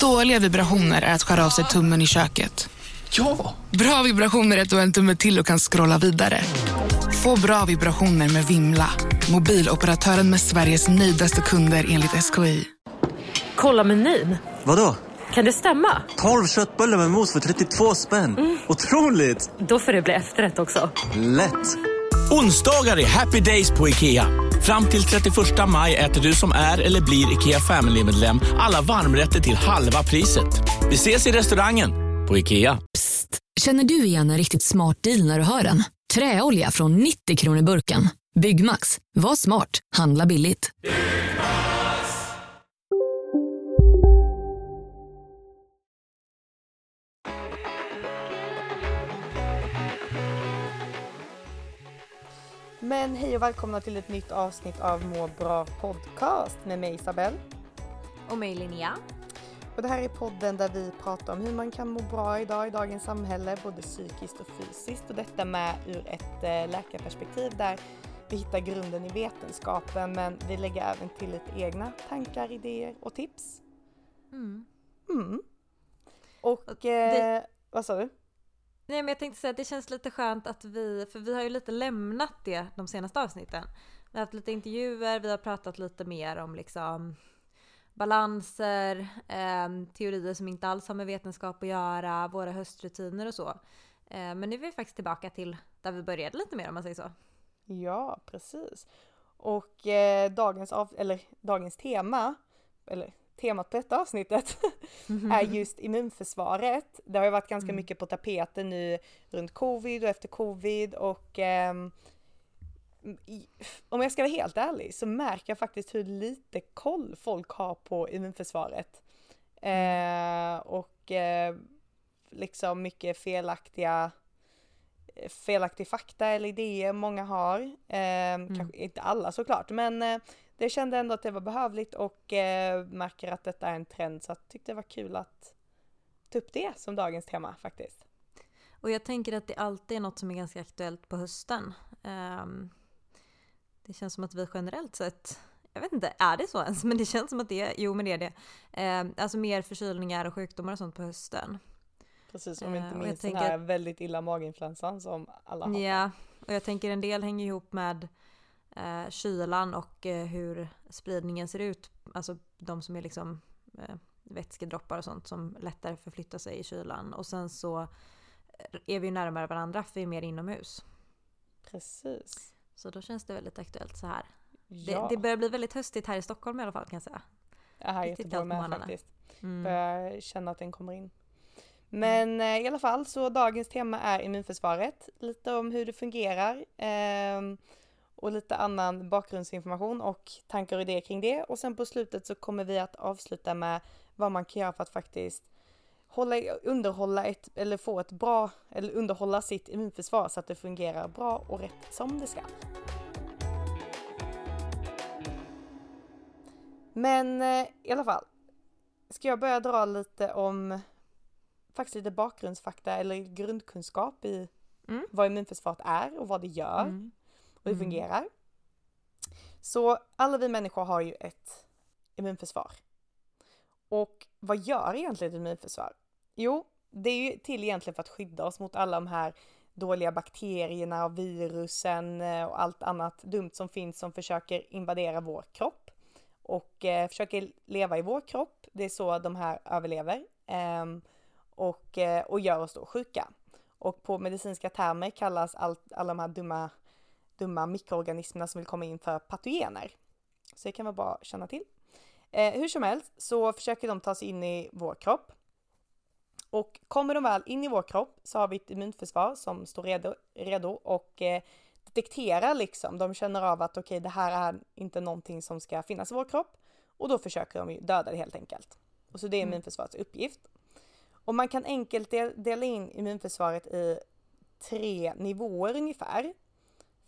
Dåliga vibrationer är att skära av sig tummen i köket. Ja! Bra vibrationer är att du har en tumme till och kan scrolla vidare. Få bra vibrationer med Vimla. Mobiloperatören med Sveriges nöjdaste kunder enligt SKI. Kolla menyn. Vadå? Kan det stämma? 12 köttbullar med mos för 32 spänn. Otroligt! Då får det bli efterrätt också. Lätt! Onsdagar är happy days på IKEA. Fram till 31 maj äter du som är eller blir IKEA Family-medlem alla varmrätter till halva priset. Vi ses i restaurangen på IKEA. Psst! Känner du igen en riktigt smart deal när du hör den? Träolja från 90 kronor burken. Byggmax. Var smart. Handla billigt. Men hej och välkomna till ett nytt avsnitt av Må bra podcast med mig Isabelle. Och mig Linnea. Och det här är podden där vi pratar om hur man kan må bra idag i dagens samhälle, både psykiskt och fysiskt. Och detta med ur ett eh, läkarperspektiv där vi hittar grunden i vetenskapen men vi lägger även till lite egna tankar, idéer och tips. Mm. Mm. Och det- eh, vad sa du? Nej men jag tänkte säga att det känns lite skönt att vi, för vi har ju lite lämnat det de senaste avsnitten. Vi har haft lite intervjuer, vi har pratat lite mer om liksom balanser, eh, teorier som inte alls har med vetenskap att göra, våra höstrutiner och så. Eh, men nu är vi faktiskt tillbaka till där vi började lite mer om man säger så. Ja, precis. Och eh, dagens, av, eller, dagens tema, eller temat på detta avsnittet, är just immunförsvaret. Det har ju varit ganska mycket på tapeten nu runt covid och efter covid och i, om jag ska vara helt ärlig så märker jag faktiskt hur lite koll folk har på immunförsvaret. Eh, och eh, liksom mycket felaktiga felaktig fakta eller idéer många har. Eh, Kanske inte alla såklart men eh, det kände ändå att det var behövligt och eh, märker att detta är en trend så jag tyckte det var kul att ta upp det som dagens tema faktiskt. Och jag tänker att det alltid är något som är ganska aktuellt på hösten. Ehm, det känns som att vi generellt sett, jag vet inte, är det så ens? Men det känns som att det är, jo men det är det. Ehm, alltså mer förkylningar och sjukdomar och sånt på hösten. Precis, om vi Eh, inte jag minst den tänker här väldigt illa maginfluensan som alla har. Ja, och jag tänker en del hänger ihop med eh, kylan och eh, hur spridningen ser ut. Alltså de som är liksom eh, vätskedroppar och sånt som lättare förflyttar sig i kylan. Och sen så är vi ju närmare varandra för vi är mer inomhus. Precis. Så då känns det väldigt aktuellt så här. Ja, Det, det börjar bli väldigt höstigt här i Stockholm i alla fall kan jag säga. jag här i Göteborg med faktiskt. Mm. Börjar känna att den kommer in. Men eh, i alla fall så dagens tema är immunförsvaret. Lite om hur det fungerar. ehm, och lite annan bakgrundsinformation och tankar och idéer kring det. Och sen på slutet så kommer vi att avsluta med vad man kan göra för att faktiskt hålla, underhålla ett, eller få ett bra, eller underhålla sitt immunförsvar så att det fungerar bra och rätt som det ska. Men eh, i alla fall, ska jag börja dra lite om faktiskt lite bakgrundsfakta eller grundkunskap i Mm. vad immunförsvaret är och vad det gör Mm. Och hur det fungerar. Så alla vi människor har ju ett immunförsvar. Och vad gör egentligen ett immunförsvar? Jo, det är ju till egentligen för att skydda oss mot alla de här dåliga bakterierna och virusen eh, och allt annat dumt som finns som försöker invadera vår kropp och eh, försöker leva i vår kropp. Det är så de här överlever ehm, och, eh, och gör oss då sjuka. Och på medicinska termer kallas allt, alla de här dumma, dumma mikroorganismerna som vill komma in för patogener. Så det kan vara bra att känna till. Eh, hur som helst så försöker de ta sig in i vår kropp. Och kommer de väl in i vår kropp så har vi ett immunförsvar som står redo, redo och eh, detekterar liksom. De känner av att okej, det här är inte någonting som ska finnas i vår kropp och då försöker de ju döda det helt enkelt. Och så det är immunförsvarets uppgift. Och man kan enkelt del- dela in immunförsvaret i tre nivåer ungefär.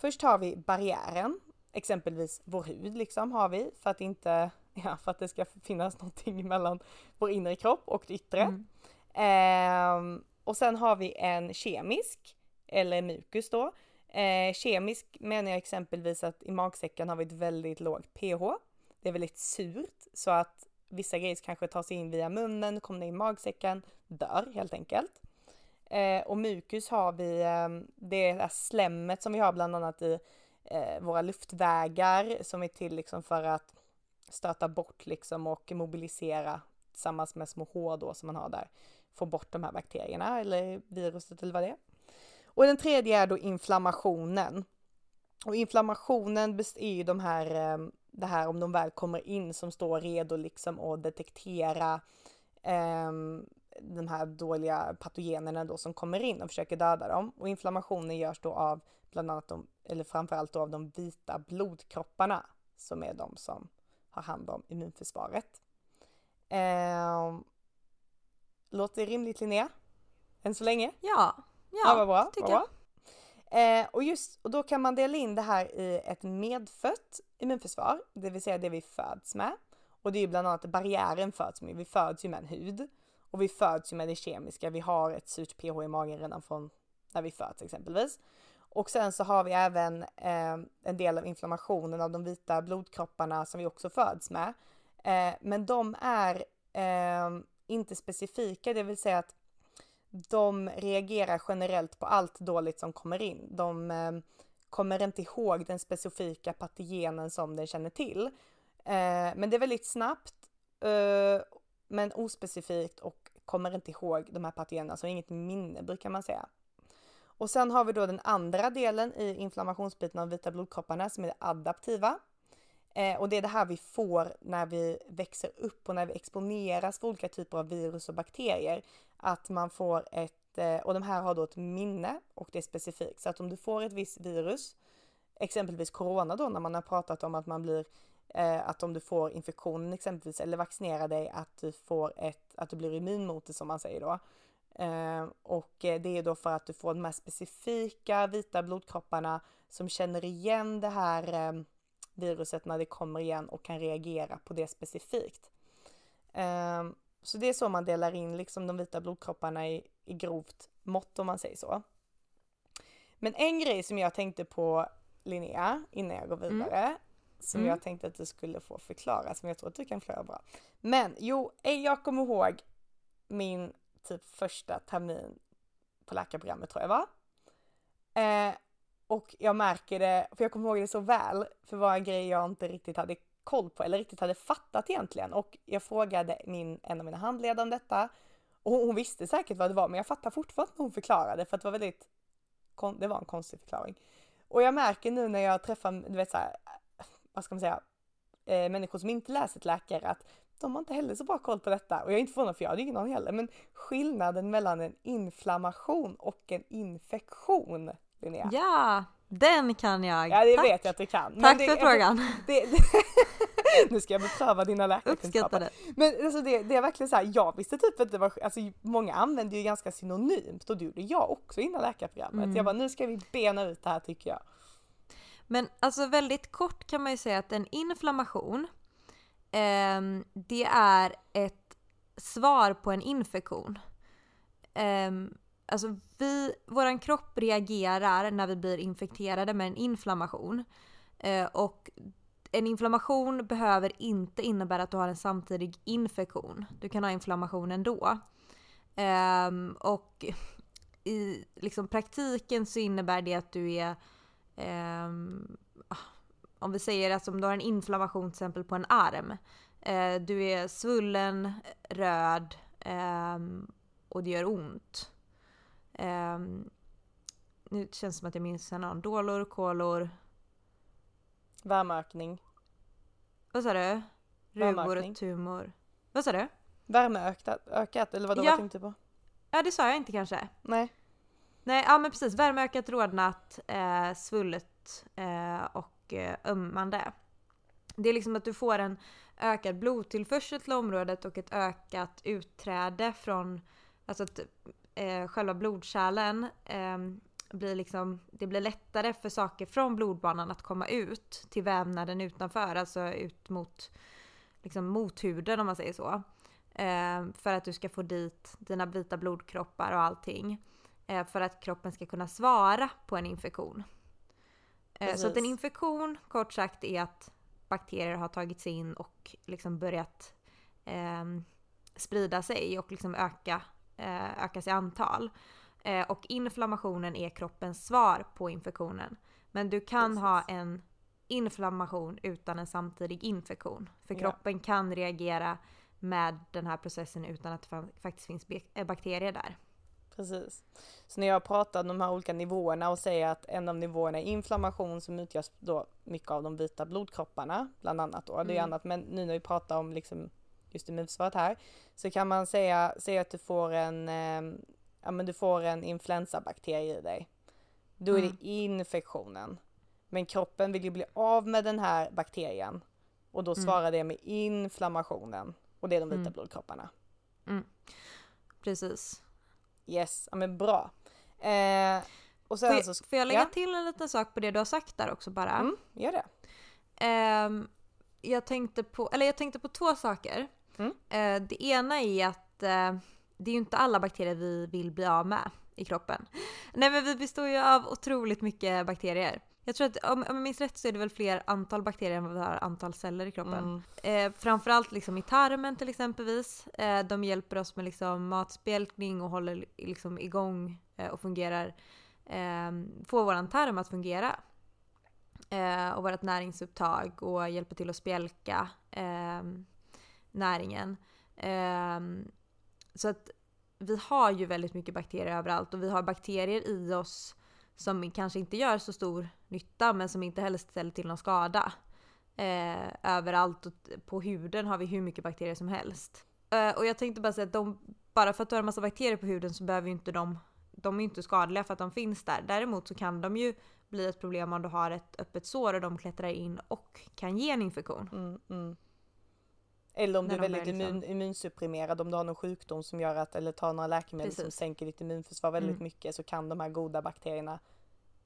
Först har vi barriären, exempelvis vår hud liksom har vi för att inte, ja, för att det ska finnas någonting mellan vår inre kropp och det yttre. Ehm, och sen har vi en kemisk, eller mukus då. Eh, kemisk menar jag exempelvis att i magsäcken har vi ett väldigt lågt pH. Det är väldigt surt så att vissa grejer kanske tar sig in via munnen, kommer ner i magsäcken, dör helt enkelt. Eh, och mukus har vi, eh, det är slemmet som vi har bland annat i eh, våra luftvägar som är till liksom för att stöta bort liksom och mobilisera tillsammans med små hår då som man har där, få bort de här bakterierna eller viruset eller vad det är. Och den tredje är då inflammationen. Och inflammationen är ju de här, ehm, det här om de väl kommer in som står redo liksom att detektera eh, de här dåliga patogenerna då som kommer in och försöker döda dem. Och inflammationen görs då av bland annat de, eller framförallt då av de vita blodkropparna som är de som har hand om immunförsvaret. Eh, låter rimligt Linnea? Än så länge? Ja, ja, Ja, vad bra. tycker vad bra. Eh, och just, och då kan man dela in det här i ett medfött immunförsvar, det vill säga det vi föds med. Och det är ju bland annat barriären föds med. Vi föds ju med en hud och vi föds ju med det kemiska. Vi har ett surt pH i magen redan från när vi föds exempelvis. Och sen så har vi även eh, en del av inflammationen av de vita blodkropparna som vi också föds med. Eh, men de är eh, inte specifika, det vill säga att de reagerar generellt på allt dåligt som kommer in. De eh, kommer inte ihåg den specifika patogenen som den känner till. Eh, men det är väldigt snabbt, eh, men ospecifikt och kommer inte ihåg de här patogenerna, så inget minne brukar man säga. Och sen har vi då den andra delen i inflammationsbiten av vita blodkropparna som är det adaptiva. Eh, och det är det här vi får när vi växer upp och när vi exponeras för olika typer av virus och bakterier. Att man får ett, eh, och de här har då ett minne och det är specifikt. Så att om du får ett visst virus, exempelvis corona då när man har pratat om att man blir eh, att om du får infektionen exempelvis eller vaccinerar dig att du får ett, att du blir immun mot det som man säger då. Eh, och eh, det är då för att du får de här specifika vita blodkropparna som känner igen det här eh, viruset när det kommer igen och kan reagera på det specifikt. Eh, så det är så man delar in liksom de vita blodkropparna i, i grovt mått om man säger så. Men en grej som jag tänkte på Linnea innan jag går vidare som Mm. jag tänkte att du skulle få förklara som jag tror att du kan förklara bra. Men jo, eh, jag kommer ihåg min typ första termin på läkarprogrammet tror jag var. Eh, och jag märker det, för jag kommer ihåg det så väl, för det var en grej jag inte riktigt hade koll på eller riktigt hade fattat egentligen. Och jag frågade min, en av mina handledare om detta och hon, hon visste säkert vad det var men jag fattar fortfarande när hon förklarade för att det var väldigt, det var en konstig förklaring. Och jag märker nu när jag träffar, du vet så här, vad ska man säga, eh, människor som inte läser till läkare att de har inte heller så bra koll på detta. Och jag är inte förvånad för jag hade ingen aning heller. Men skillnaden mellan en inflammation och en infektion, Linnea. Ja, den kan jag. Ja, det Tack. vet jag att du kan. Men Tack det, för frågan. Det, det, nu ska jag bepröva dina läkarkunskaper. det. Men alltså det, det är verkligen så här, jag visste typ att det var, alltså många använder ju ganska synonymt och det gjorde jag också innan läkarprogrammet. Mm. Jag bara, nu ska vi bena ut det här tycker jag. Men alltså väldigt kort kan man ju säga att en inflammation eh, det är ett svar på en infektion. Eh, alltså vi, våran kropp reagerar när vi blir infekterade med en inflammation. Eh, och en inflammation behöver inte innebära att du har en samtidig infektion. Du kan ha inflammation ändå. Eh, och i liksom, praktiken så innebär det att du är Ah, om vi säger att om du har en inflammation till exempel på en arm. Eh, du är svullen, röd ehm, och det gör ont. Ehm, nu känns det som att jag minns en annan. Dålor, kolor. Värmeökning. Vad sa du? Rugor, Värmeökning. tumor. Vad sa du? Värmeökat, ökat eller vadå, Ja. vad tänkte på? Ja det sa jag inte kanske. Nej. Nej, ja men precis. Värmeökat, rodnat, eh, svullet eh, och eh, ömmande. Det är liksom att du får en ökad blodtillförsel till området och ett ökat utträde från, alltså att eh, själva blodkärlen eh, blir liksom, det blir lättare för saker från blodbanan att komma ut till vävnaden utanför, alltså ut mot, liksom mot huden om man säger så. Eh, för att du ska få dit dina vita blodkroppar och allting för att kroppen ska kunna svara på en infektion. Eh, Så att en Precis. infektion kort sagt är att bakterier har tagit sig in och liksom börjat eh, sprida sig och liksom öka, eh, ökas i antal. Eh, och inflammationen är kroppens svar på infektionen. Men du kan Precis. ha en inflammation utan en samtidig infektion. För Ja. kroppen kan reagera med den här processen utan att det fa- faktiskt finns eh, bakterier där. Precis. Så när jag pratar om de här olika nivåerna och säger att en av nivåerna är inflammation som utgörs då mycket av de vita blodkropparna bland annat då. Det är Mm. annat men nu när vi pratar om liksom just immunförsvaret här så kan man säga, säga att du får en, eh, ja men du får en influensabakterie i dig. Då är Mm. det infektionen. Men kroppen vill ju bli av med den här bakterien och då Mm. svarar det med inflammationen och det är de vita Mm. blodkropparna. Precis. Yes, ja men bra. Eh, och sen Får jag, så... får jag lägga ja. till en liten sak på det du har sagt där också bara? Mm, gör det. Ehm, jag, tänkte på, eller jag tänkte på två saker. Mm. Eh, det ena är att eh, det är ju inte alla bakterier vi vill bli av med i kroppen. Nej men vi består ju av otroligt mycket bakterier. Jag tror att om, jag minns rätt så är det väl fler antal bakterier än vad vi har antal celler i kroppen. Mm. Eh, framförallt liksom i tarmen till exempelvis. Eh, de hjälper oss med liksom matspjälkning och håller liksom igång eh, och fungerar. Eh, får våran tarm att fungera. Eh, och vårt näringsupptag och hjälper till att spjälka eh, näringen. Eh, så att vi har ju väldigt mycket bakterier överallt och vi har bakterier i oss som kanske inte gör så stor nytta men som inte heller ställer till någon skada. Eh, överallt och på huden har vi hur mycket bakterier som helst. Eh, och jag tänkte bara säga att de, bara för att du har en massa bakterier på huden så behöver ju inte de, de är inte skadliga för att de finns där. Däremot så kan de ju bli ett problem om du har ett öppet sår och de klättrar in och kan ge en infektion. Mm, mm. Eller om du är väldigt liksom- immun, immunsupprimerad, om du har någon sjukdom som gör att, eller tar några läkemedel som Precis. sänker ditt immunförsvar väldigt Mm. mycket så kan de här goda bakterierna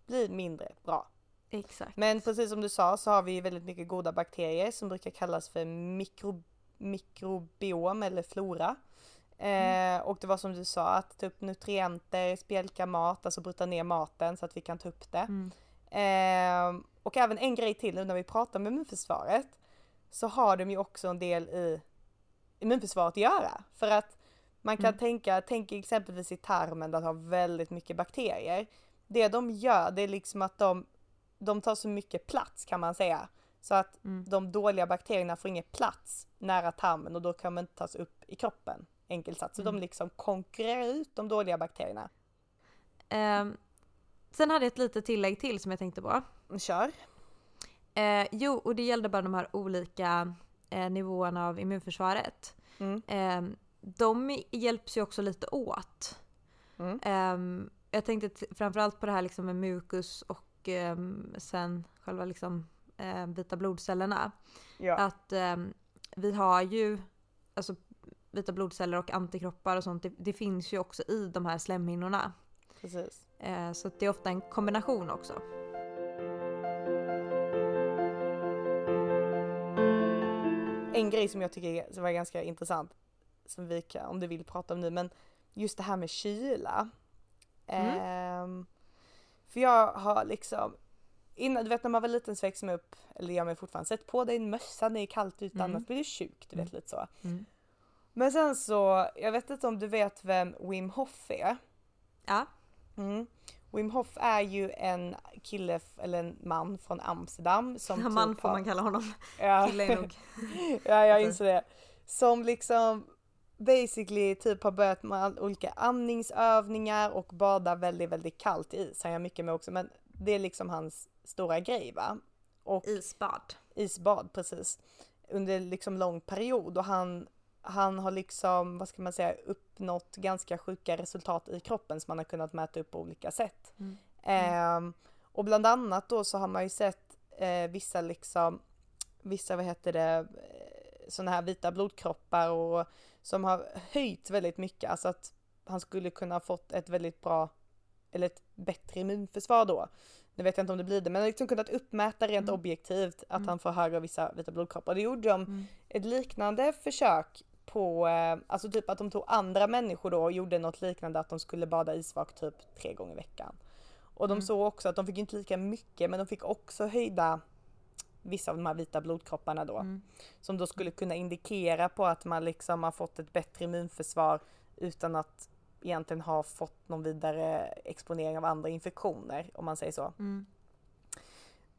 bli mindre bra. Exakt. Men precis som du sa så har vi väldigt mycket goda bakterier som brukar kallas för mikro, mikrobiom eller flora. Mm. Eh, och det var som du sa att ta upp nutrienter, spjälka mat, alltså bryta ner maten så att vi kan ta upp det. Mm. Eh, och även en grej till nu när vi pratar om immunförsvaret så har de ju också en del i immunförsvaret att göra. För att man kan Mm. tänka, tänk exempelvis i tarmen där de har väldigt mycket bakterier. Det de gör det är liksom att de, de tar så mycket plats kan man säga. Så att Mm. de dåliga bakterierna får ingen plats nära tarmen och då kan de inte tas upp i kroppen. Enkelt sagt. Så Mm. de liksom konkurrerar ut de dåliga bakterierna. Ehm, sen hade jag ett litet tillägg till som jag tänkte på. Kör! Eh, jo, och det gällde bara de här olika eh, nivåerna av immunförsvaret. Mm. Eh, de hjälps ju också lite åt. Mm. Eh, jag tänkte t- framförallt på det här liksom med mukus och eh, sen själva liksom eh, vita blodcellerna. Ja. Att eh, vi har ju alltså vita blodceller och antikroppar och sånt. Det, det finns ju också i de här slemhinnorna. Precis. Eh, så det är ofta en kombination också. En grej som jag tycker som var ganska intressant, som vi kan, om du vill prata om nu, men just det här med kyla. Mm. Ehm, för jag har liksom, innan, du vet när man var liten så växte man upp, eller gör man fortfarande, sätt på dig en mössa när det är kallt ute Mm. annars blir du sjuk, du vet lite så. Mm. Men sen så, jag vet inte om du vet vem Wim Hof är? Ja. Mm. Wim Hof är ju en kille, eller en man från Amsterdam som Man typ får har- man kalla honom. Ja. Kille är nog. ja, jag inser det. Som liksom basically typ har börjat med olika andningsövningar och badar väldigt, väldigt kallt i is. Han gör mycket med också, men det är liksom hans stora grej va. Och Isbad. isbad precis. Under liksom lång period och han, han har liksom, vad ska man säga, uppnått ganska sjuka resultat i kroppen som man har kunnat mäta upp på olika sätt. Mm. Ehm, och bland annat då så har man ju sett eh, vissa liksom, vissa vad heter det, sådana här vita blodkroppar och som har höjt väldigt mycket, alltså att han skulle kunna ha fått ett väldigt bra, eller ett bättre immunförsvar då. Nu vet jag inte om det blir det, men har liksom kunnat uppmäta rent Mm. objektivt att Mm. han får högre vissa vita blodkroppar. Det gjorde de Mm. ett liknande försök på, eh, alltså typ att de tog andra människor då och gjorde något liknande att de skulle bada isvak typ tre gånger i veckan. Och de Mm. såg också att de fick inte lika mycket men de fick också höjda vissa av de här vita blodkropparna då. Som då skulle kunna indikera på att man liksom har fått ett bättre immunförsvar utan att egentligen ha fått någon vidare exponering av andra infektioner om man säger så.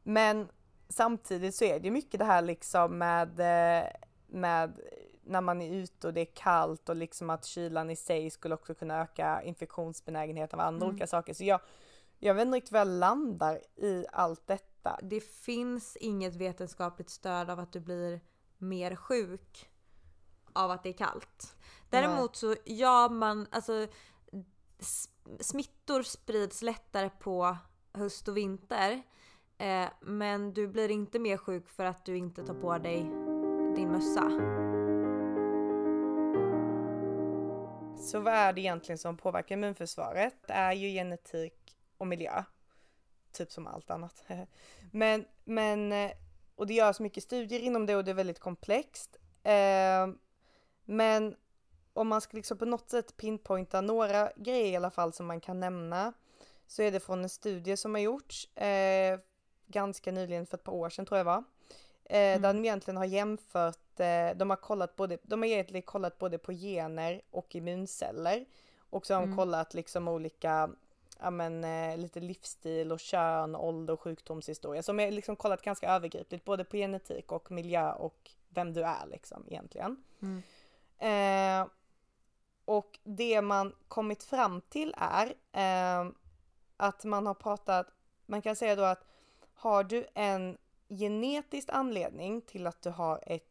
Men samtidigt så är det mycket det här liksom med, eh, med när man är ute och det är kallt och liksom att kylan i sig skulle också kunna öka infektionsbenägenheten av andra olika saker. Så jag, jag vet inte riktigt var jag landar i allt detta. Det finns inget vetenskapligt stöd av att du blir mer sjuk av att det är kallt. Däremot så ja man, alltså smittor sprids lättare på höst och vinter. Eh, men du blir inte mer sjuk för att du inte tar på dig din mössa. Så vad är det egentligen som påverkar immunförsvaret? Det är ju genetik och miljö. Typ som allt annat. men, men, och det görs mycket studier inom det och det är väldigt komplext. Eh, men om man ska liksom på något sätt pinpointa några grejer i alla fall som man kan nämna så är det från en studie som har gjorts eh, ganska nyligen för ett par år sedan tror jag var. Eh, Där de egentligen har jämfört, eh, de har kollat både, de har egentligen kollat både på gener och immunceller. Och så har de kollat liksom olika, ja men eh, lite livsstil och kön, ålder och sjukdomshistoria. Så de har liksom kollat ganska övergripligt både på genetik och miljö och vem du är liksom egentligen. Eh, och det man kommit fram till är eh, att man har pratat, man kan säga då att har du en genetisk anledning till att du har ett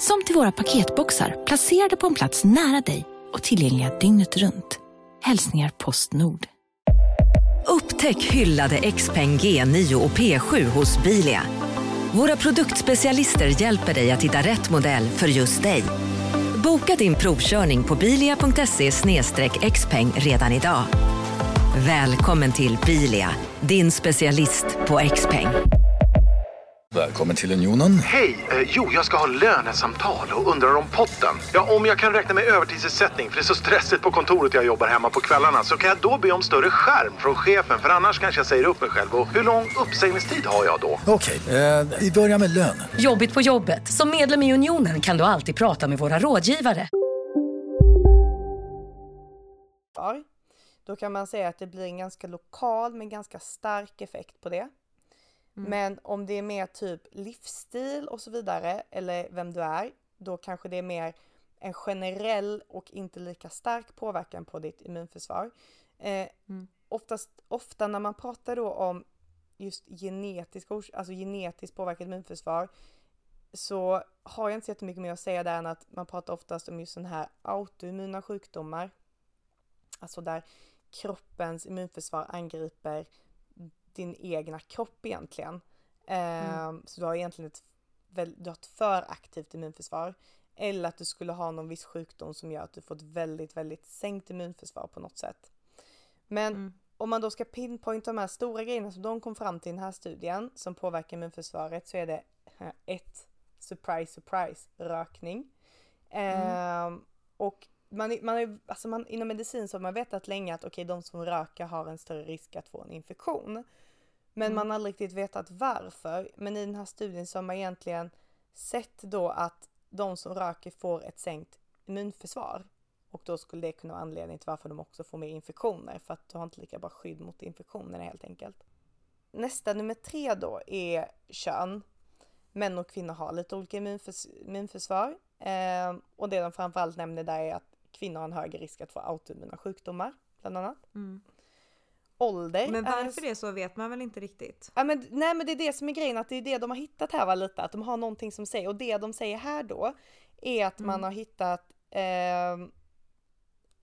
Som till våra paketboxar placerade på en plats nära dig och tillgängliga dygnet runt. Hälsningar Postnord. Upptäck hyllade XPeng G9 och P7 hos Bilia. Våra produktspecialister hjälper dig att hitta rätt modell för just dig. Boka din provkörning på bilia.se xpeng redan idag. Välkommen till Bilia, din specialist på XPeng. Välkommen till Unionen. Hej! Eh, jo, jag ska ha lönesamtal och undrar om potten. Ja, om jag kan räkna med övertidsersättning för det är så stressigt på kontoret jag jobbar hemma på kvällarna så kan jag då be om större skärm från chefen för annars kanske jag säger upp mig själv. Och hur lång uppsägningstid har jag då? Okej, eh, vi börjar med lön. Jobbigt på jobbet. Som medlem i Unionen kan du alltid prata med våra rådgivare. var, då kan man säga att det blir en ganska lokal men ganska stark effekt på det. Men om det är mer typ livsstil och så vidare eller vem du är, då kanske det är mer en generell och inte lika stark påverkan på ditt immunförsvar. Eh, oftast, ofta när man pratar då om just genetisk, alltså genetiskt påverkat immunförsvar så har jag inte så jättemycket mer att säga där än att man pratar oftast om just sådana här autoimmuna sjukdomar. Alltså där kroppens immunförsvar angriper din egna kropp egentligen. Eh, Så du har egentligen ett, du har ett för aktivt immunförsvar. Eller att du skulle ha någon viss sjukdom som gör att du får ett väldigt, väldigt sänkt immunförsvar på något sätt. Men om man då ska pinpointa de här stora grejerna som de kom fram till i den här studien som påverkar immunförsvaret så är det eh, ett, surprise, surprise, rökning. Ehm, och man, man är, alltså man, inom medicin så har man vetat länge att okej, de som röker har en större risk att få en infektion. Men man har aldrig riktigt vetat varför. Men i den här studien så har man egentligen sett då att de som röker får ett sänkt immunförsvar. Och då skulle det kunna vara anledning till varför de också får mer infektioner. För att du har inte lika bra skydd mot infektionerna helt enkelt. Nästa nummer tre då är kön. Män och kvinnor har lite olika immunförs immunförsvar. Eh, och det de framförallt nämner där är att kvinnor har en högre risk att få autoimmuna sjukdomar, bland annat. Ålder. Men är- varför det är så vet man väl inte riktigt. Ja, men, nej men det är det som är grejen, att det är det de har hittat här va, lite, att de har någonting som säger, och det de säger här då är att man har hittat ehm,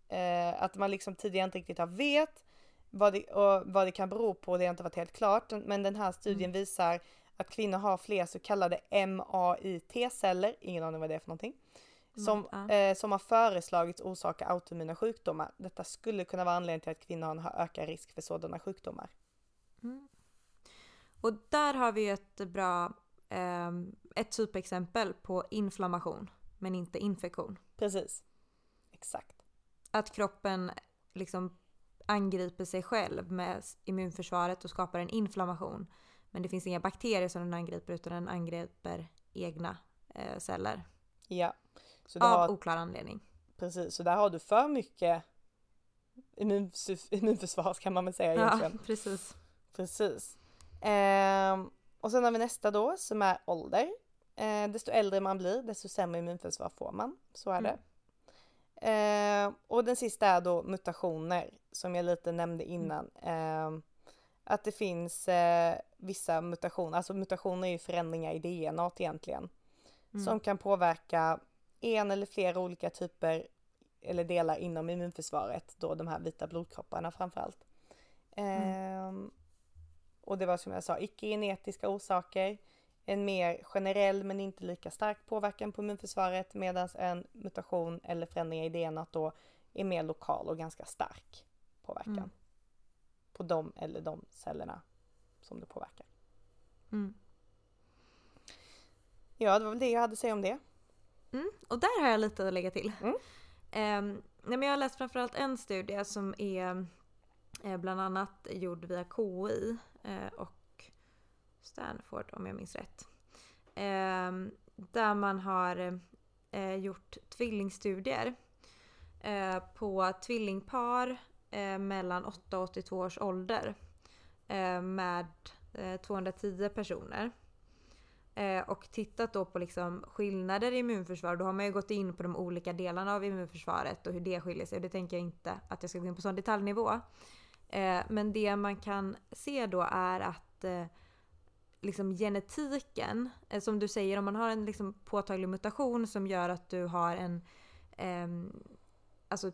eh, att man liksom tidigare inte riktigt har vet vad det, vad det kan bero på, det har inte varit helt klart, men den här studien visar att kvinnor har fler så kallade MAIT-celler, ingen aning vad det är för någonting, som, Ja. eh, som har föreslagits orsaka autoimmuna sjukdomar. Detta skulle kunna vara anledningen till att kvinnor har ökad risk för sådana sjukdomar. Mm. Och där har vi ett bra, ehm, ett typexempel på inflammation, men inte infektion. Precis. Exakt. Att kroppen liksom angriper sig själv med immunförsvaret och skapar en inflammation. Men det finns inga bakterier som den angriper utan den angriper egna eh, celler. Ja. Så Av har, oklar anledning. precis, så där har du för mycket immuns- immunförsvar kan man väl säga Ja, egentligen. precis. Precis. Ehm, och sen har vi nästa då som är ålder. Ehm, desto äldre man blir desto sämre immunförsvar får man. Så är det. Ehm, och den sista är då mutationer som jag lite nämnde innan. Ehm, att det finns eh, vissa mutationer, alltså mutationer är ju förändringar i DNA egentligen. Mm. Som kan påverka en eller flera olika typer eller delar inom immunförsvaret, då de här vita blodkropparna framförallt. Ehm, och det var som jag sa, icke-genetiska orsaker, en mer generell men inte lika stark påverkan på immunförsvaret medan en mutation eller förändring i DNA då är mer lokal och ganska stark påverkan Mm. på de eller de cellerna som det påverkar. Mm. Ja, det var väl det jag hade att säga om det. Mm. Och där har jag lite att lägga till. Mm. Ehm, nej, men jag har läst framförallt en studie som är eh, bland annat gjord via KI eh, och Stanford om jag minns rätt. Ehm, där man har eh, gjort tvillingstudier eh, på tvillingpar eh, mellan 8 och 82 års ålder eh, med eh, 210 personer. Eh, och tittat då på liksom skillnader i immunförsvar. Då har man ju gått in på de olika delarna av immunförsvaret och hur det skiljer sig. Det tänker jag inte att jag ska gå in på sån detaljnivå. Eh, men det man kan se då är att eh, liksom genetiken, eh, som du säger, om man har en liksom påtaglig mutation som gör att du har en ehm, alltså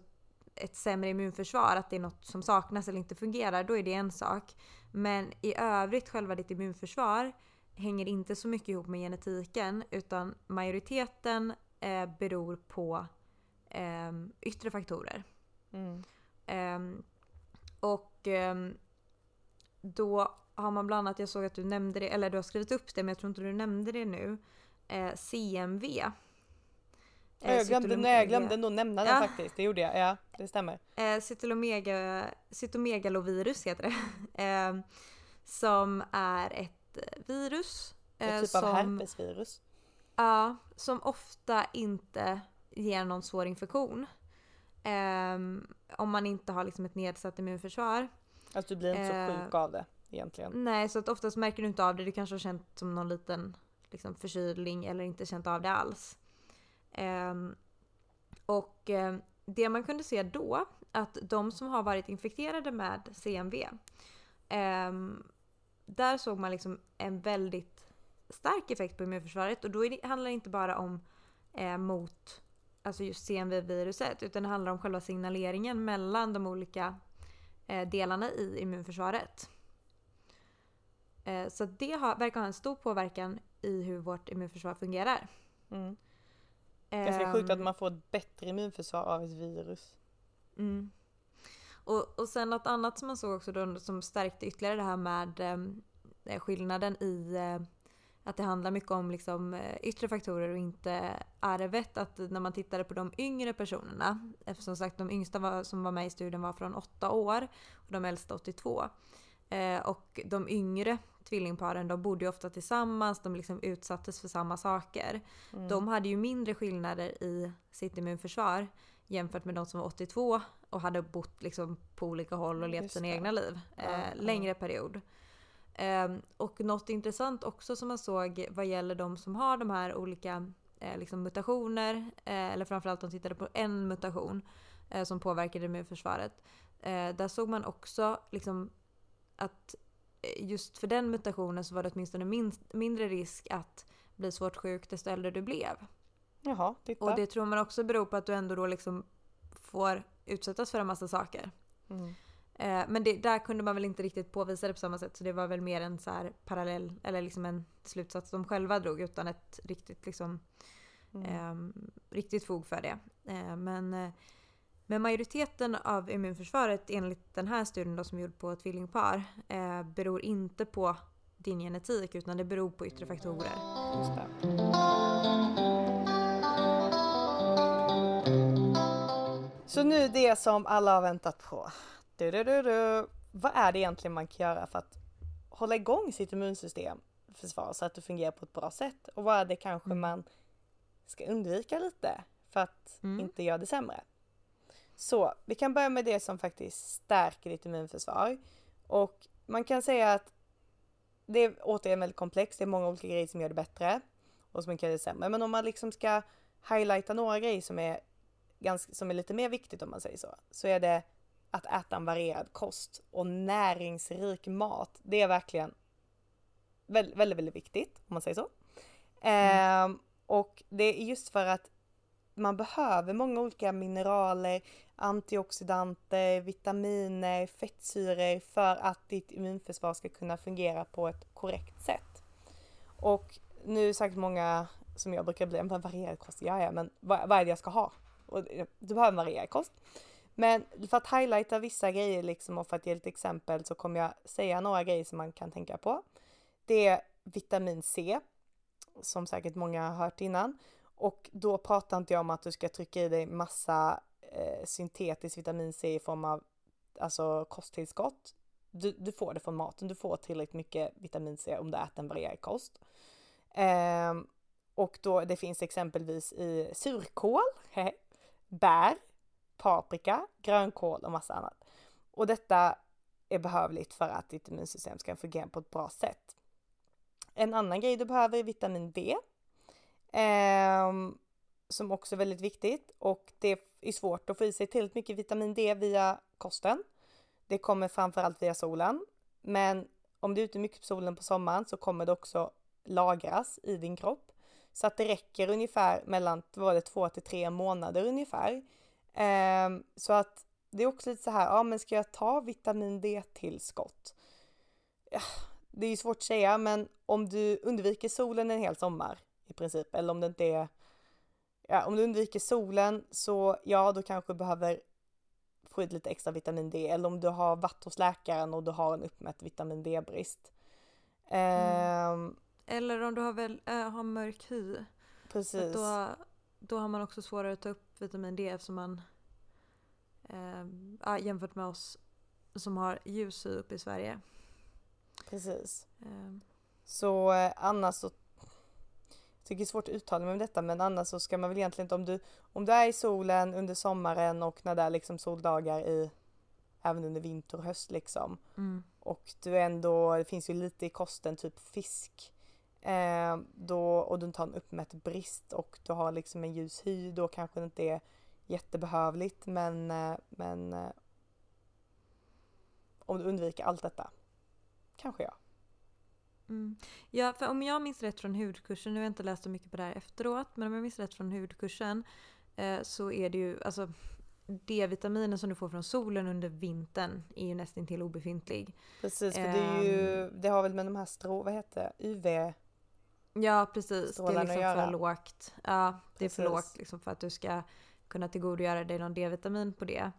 ett sämre immunförsvar, att det är något som saknas eller inte fungerar, då är det en sak. Men i övrigt, själva ditt immunförsvar hänger inte så mycket ihop med genetiken utan majoriteten eh, beror på eh, yttre faktorer. Mm. Ehm, och ehm, då har man bland annat, jag såg att du nämnde det, eller du har skrivit upp det men jag tror inte du nämnde det nu, eh, CMV. Eh, jag glömde, nej, jag glömde nog nämna den Ja. faktiskt, det gjorde jag. Ja, det stämmer. Eh, cytomega, cytomegalovirus heter det. Eh, som är ett virus. En eh, typ av som, herpesvirus. Ja, som ofta inte ger någon svår infektion. Ehm, om man inte har liksom ett nedsatt immunförsvar. Alltså du blir inte så Eh, sjuk av det egentligen. Nej, så att oftast märker du inte av det. Du kanske har känt som någon liten liksom, förkylning eller inte känt av det alls. Ehm, och ehm, det man kunde se då, att de som har varit infekterade med CMV, ehm, där såg man liksom en väldigt stark effekt på immunförsvaret. Och då det, handlar det inte bara om eh, mot alltså just CMV-viruset, utan det handlar om själva signaleringen mellan de olika eh, delarna i immunförsvaret. Eh, Så det har, verkar ha en stor påverkan i hur vårt immunförsvar fungerar. Mm. Ganska sjukt att Ehm, man får ett bättre immunförsvar av ett virus. Mm. Och, och sen något annat som man såg också då, som stärkte ytterligare det här med eh, skillnaden i eh, att det handlar mycket om liksom, eh, yttre faktorer och inte arvet. Att när man tittade på de yngre personerna, eftersom som sagt de yngsta var, som var med i studien var från 8 år och de äldsta 82. Eh, och de yngre tvillingparen de bodde ju ofta tillsammans, de liksom utsattes för samma saker. Mm. De hade ju mindre skillnader i sitt immunförsvar jämfört med de som var 82 och hade bott liksom på olika håll och levt Just sina egna liv eh, Ja, längre period. Ehm, och något intressant också som man såg vad gäller de som har de här olika eh, liksom mutationer, eh, eller framförallt de tittade på en mutation eh, som påverkade immunförsvaret. Eh, där såg man också liksom att eh, just för den mutationen så var det åtminstone minst, mindre risk att bli svårt sjuk desto äldre du blev. Jaha, titta. Och det tror man också beror på att du ändå då liksom får utsättas för en massa saker. Mm. Eh, men det, där kunde man väl inte riktigt påvisa det på samma sätt så det var väl mer en så här parallell eller liksom en slutsats de själva drog utan ett riktigt liksom Mm. eh, riktigt fog för det. Eh, men, eh, men majoriteten av immunförsvaret enligt den här studien då, som är gjord på tvillingpar eh, beror inte på din genetik utan det beror på yttre faktorer. Så nu det som alla har väntat på. Du, du, du, du. Vad är det egentligen man kan göra för att hålla igång sitt immunsystem försvar så att det fungerar på ett bra sätt? Och vad är det kanske man ska undvika lite för att inte göra det sämre? Så vi kan börja med det som faktiskt stärker ditt immunförsvar. Och man kan säga att det är återigen väldigt komplext. Det är många olika grejer som gör det bättre och som kan göra det sämre. Men om man liksom ska highlighta några grejer som är, ganska, som är lite mer viktigt om man säger så, så är det att äta en varierad kost och näringsrik mat. Det är verkligen väldigt, väldigt, väldigt viktigt om man säger så. Ehm, och det är just för att man behöver många olika mineraler, antioxidanter, vitaminer, fettsyror för att ditt immunförsvar ska kunna fungera på ett korrekt sätt. Och nu är säkert många som jag brukar bli, en varierad kost, ja ja men vad, vad är det jag ska ha? Och du behöver en varierad kost. Men för att highlighta vissa grejer liksom och för att ge ett exempel så kommer jag säga några grejer som man kan tänka på. Det är vitamin C, som säkert många har hört innan. Och då pratar inte jag om att du ska trycka i dig massa eh, syntetiskt vitamin C i form av alltså kosttillskott. Du, du får det från maten, du får tillräckligt mycket vitamin C om du äter en varierad kost. Eh, och då det finns exempelvis i surkål, bär, paprika, grönkål och massa annat. Och detta är behövligt för att ditt immunsystem ska fungera på ett bra sätt. En annan grej du behöver är vitamin D. Eh, som också är väldigt viktigt och det är svårt att få i sig tillräckligt mycket vitamin D via kosten. Det kommer framförallt via solen. Men om du är ute mycket på solen på sommaren så kommer det också lagras i din kropp. Så att det räcker ungefär mellan var det två till tre månader ungefär. Ehm, så att det är också lite så här, ja men ska jag ta vitamin D-tillskott? Ja, det är ju svårt att säga, men om du undviker solen en hel sommar i princip, eller om det inte är, ja om du undviker solen så ja, då kanske du behöver få ut lite extra vitamin D, eller om du har varit hos läkaren och du har en uppmätt vitamin D-brist. Ehm, Eller om du har, väl, äh, har mörk hy. Precis. Då, då har man också svårare att ta upp vitamin D eftersom man ja, jämfört med oss som har ljus hy uppe i Sverige. Precis. Eh, Så annars så jag tycker det är svårt att uttala mig om detta men annars så ska man väl egentligen inte om du om du är i solen under sommaren och när det är liksom soldagar i även under vinter och höst liksom Mm. och du ändå det finns ju lite i kosten typ fisk eh, då och du inte har en uppmätt brist och du har liksom en ljus hy då kanske det inte är jättebehövligt men eh, men eh, om du undviker allt detta kanske jag. Mm. Ja, för om jag minns rätt från hudkursen, nu har jag inte läst så mycket på det här efteråt, men om jag minns rätt från hudkursen eh, så är det ju alltså D-vitaminen som du får från solen under vintern är ju nästan till obefintlig. Precis, för det är ju, det har väl med de här strå, vad heter det, UV? Ja precis, det är liksom för lågt. Ja, det är för Precis. lågt liksom för att du ska kunna tillgodogöra dig någon D-vitamin på det.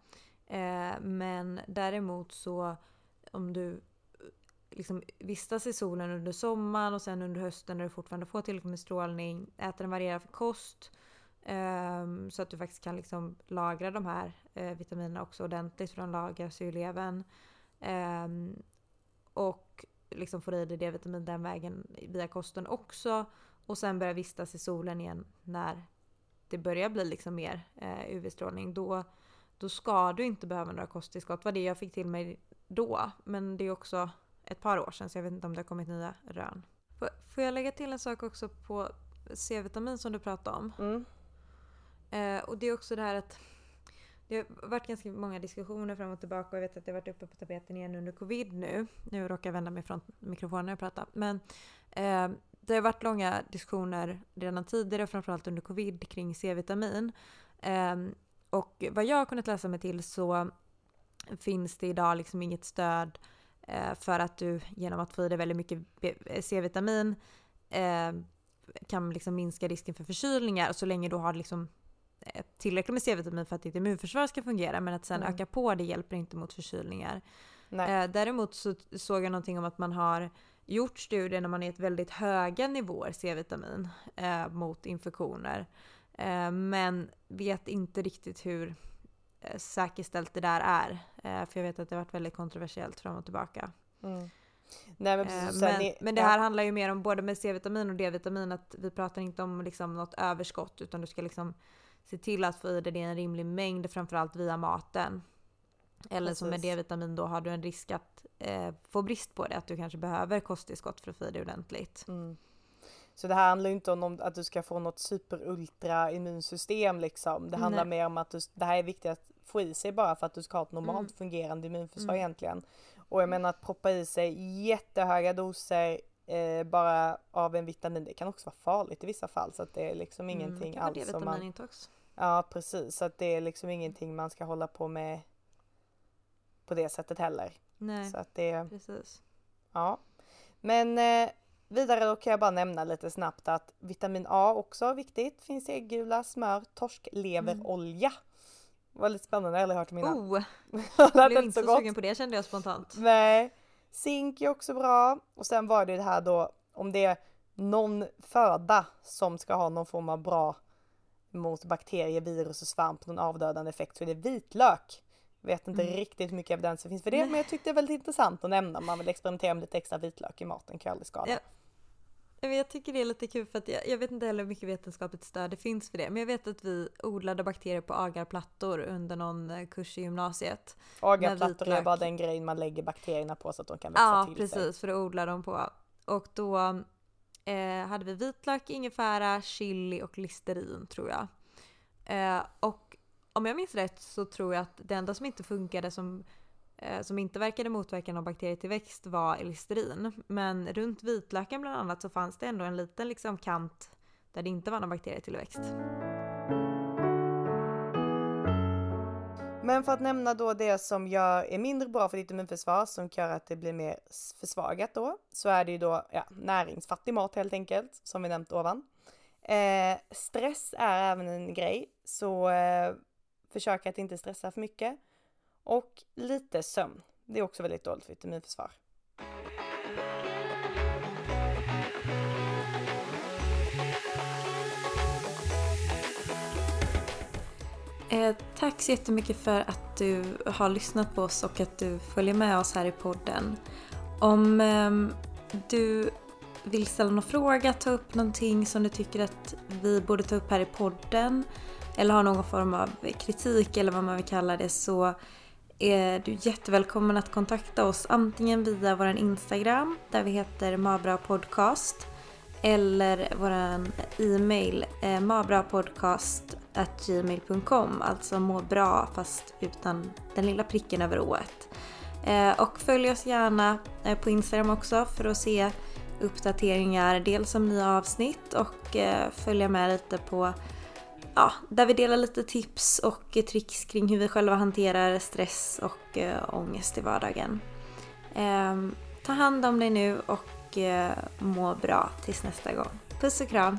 Eh, men däremot så om du eh, liksom vistas i solen under sommaren och sen under hösten när du fortfarande får tillräckligt med strålning, äter en varierad kost ehm, så att du faktiskt kan liksom lagra de här eh, vitaminerna också ordentligt för de lagras ju i levern. Ehm, och liksom får i dig D-vitamin den vägen via kosten också. Och sen börja vistas i solen igen när det börjar bli liksom mer eh, UV-strålning. Då, då ska du inte behöva några kosttillskott. Det var det jag fick till mig då. Men det är också ett par år sedan så jag vet inte om det har kommit nya rön. Får, får jag lägga till en sak också på C-vitamin som du pratade om? Mm. Eh, och det är också det här att det har varit ganska många diskussioner fram och tillbaka och jag vet att det har varit uppe på tapeten igen under covid nu. Nu råkar jag vända mig från mikrofonen när jag pratar. Men eh, det har varit långa diskussioner redan tidigare, framförallt under covid, kring C-vitamin. Eh, och vad jag har kunnat läsa mig till så finns det idag liksom inget stöd eh, för att du genom att få i dig väldigt mycket eh, C-vitamin eh, kan liksom minska risken för förkylningar så länge du har liksom tillräckligt med C-vitamin för att ditt immunförsvar ska fungera men att sen mm. öka på det hjälper inte mot förkylningar. Eh, däremot så såg jag någonting om att man har gjort studier när man är ett väldigt höga nivåer C-vitamin eh, mot infektioner. Eh, men vet inte riktigt hur eh, säkerställt det där är. Eh, för jag vet att det har varit väldigt kontroversiellt fram och tillbaka. Mm. Nej, men, precis, men, ni, men, det här ja. handlar ju mer om både med C-vitamin och D-vitamin att vi pratar inte om liksom något överskott utan du ska liksom se till att få i dig det i en rimlig mängd framförallt via maten. Eller Precis. som med D-vitamin då har du en risk att eh, få brist på det, att du kanske behöver kosttillskott för att få i dig ordentligt. Mm. Så det här handlar inte om att du ska få något super-ultra immunsystem liksom. Det handlar Nej. mer om att du, det här är viktigt att få i sig bara för att du ska ha ett normalt mm. fungerande immunförsvar mm. egentligen. Och jag menar att proppa i sig jättehöga doser eh, bara av en vitamin, det kan också vara farligt i vissa fall så att det är liksom mm, ingenting mm, alls som man... Ja precis, så att det är liksom ingenting man ska hålla på med på det sättet heller. Nej, så att det, precis. Ja. Men eh, vidare då kan jag bara nämna lite snabbt att vitamin A också är viktigt. Finns i äggula, smör, torskleverolja. Mm. Det var lite spännande, jag har aldrig hört om innan. Oh! jag blev inte så, så sugen på det kände jag spontant. Nej. Zink är också bra. Och sen var det det här då om det är någon föda som ska ha någon form av bra mot bakterier, virus och svamp, någon avdödande effekt så är det vitlök. Vet inte mm. riktigt hur mycket evidens det finns för det, Nej. men jag tyckte det var väldigt intressant att nämna om man vill experimentera med lite extra vitlök i maten, kan aldrig skada. Ja. Jag tycker det är lite kul för att jag, jag, vet inte heller hur mycket vetenskapligt stöd det finns för det. Men jag vet att vi odlade bakterier på agarplattor under någon eh, kurs i gymnasiet. Agarplattor är bara den grejen man lägger bakterierna på så att de kan växa ja, till precis, sig. Ja precis, för att odla dem på. Och då eh, hade vi vitlök, ingefära, chili och listerin tror jag. Eh, och om jag minns rätt så tror jag att det enda som inte funkade som, Eh, som inte verkade motverka någon bakterietillväxt var listerin. Men runt vitlöken bland annat så fanns det ändå en liten liksom kant där det inte var någon bakterietillväxt. Men för att nämna då det som gör, är mindre bra för ditt immunförsvar, som gör att det blir mer försvagat då, så är det ju då ja, näringsfattig mat helt enkelt, som vi nämnt ovan. Eh, stress är även en grej, så eh, försök att inte stressa för mycket. Och lite sömn. Det är också väldigt dåligt vitaminförsvar. Eh, tack så jättemycket för att du har lyssnat på oss och att du följer med oss här i podden. Om eh, du vill ställa någon fråga, ta upp någonting som du tycker att vi borde ta upp här i podden eller har någon form av kritik eller vad man vill kalla det så är du jättevälkommen att kontakta oss antingen via vår Instagram där vi heter Mabra Podcast eller vår e-mail eh, mabrapodcast.gmail.com alltså må bra fast utan den lilla pricken över ået. Eh, och följ oss gärna eh, på Instagram också för att se uppdateringar dels om nya avsnitt och eh, följa med lite på ja, där vi delar lite tips och tricks kring hur vi själva hanterar stress och eh, ångest i vardagen. Eh, ta hand om dig nu och eh, må bra tills nästa gång. Puss och kram!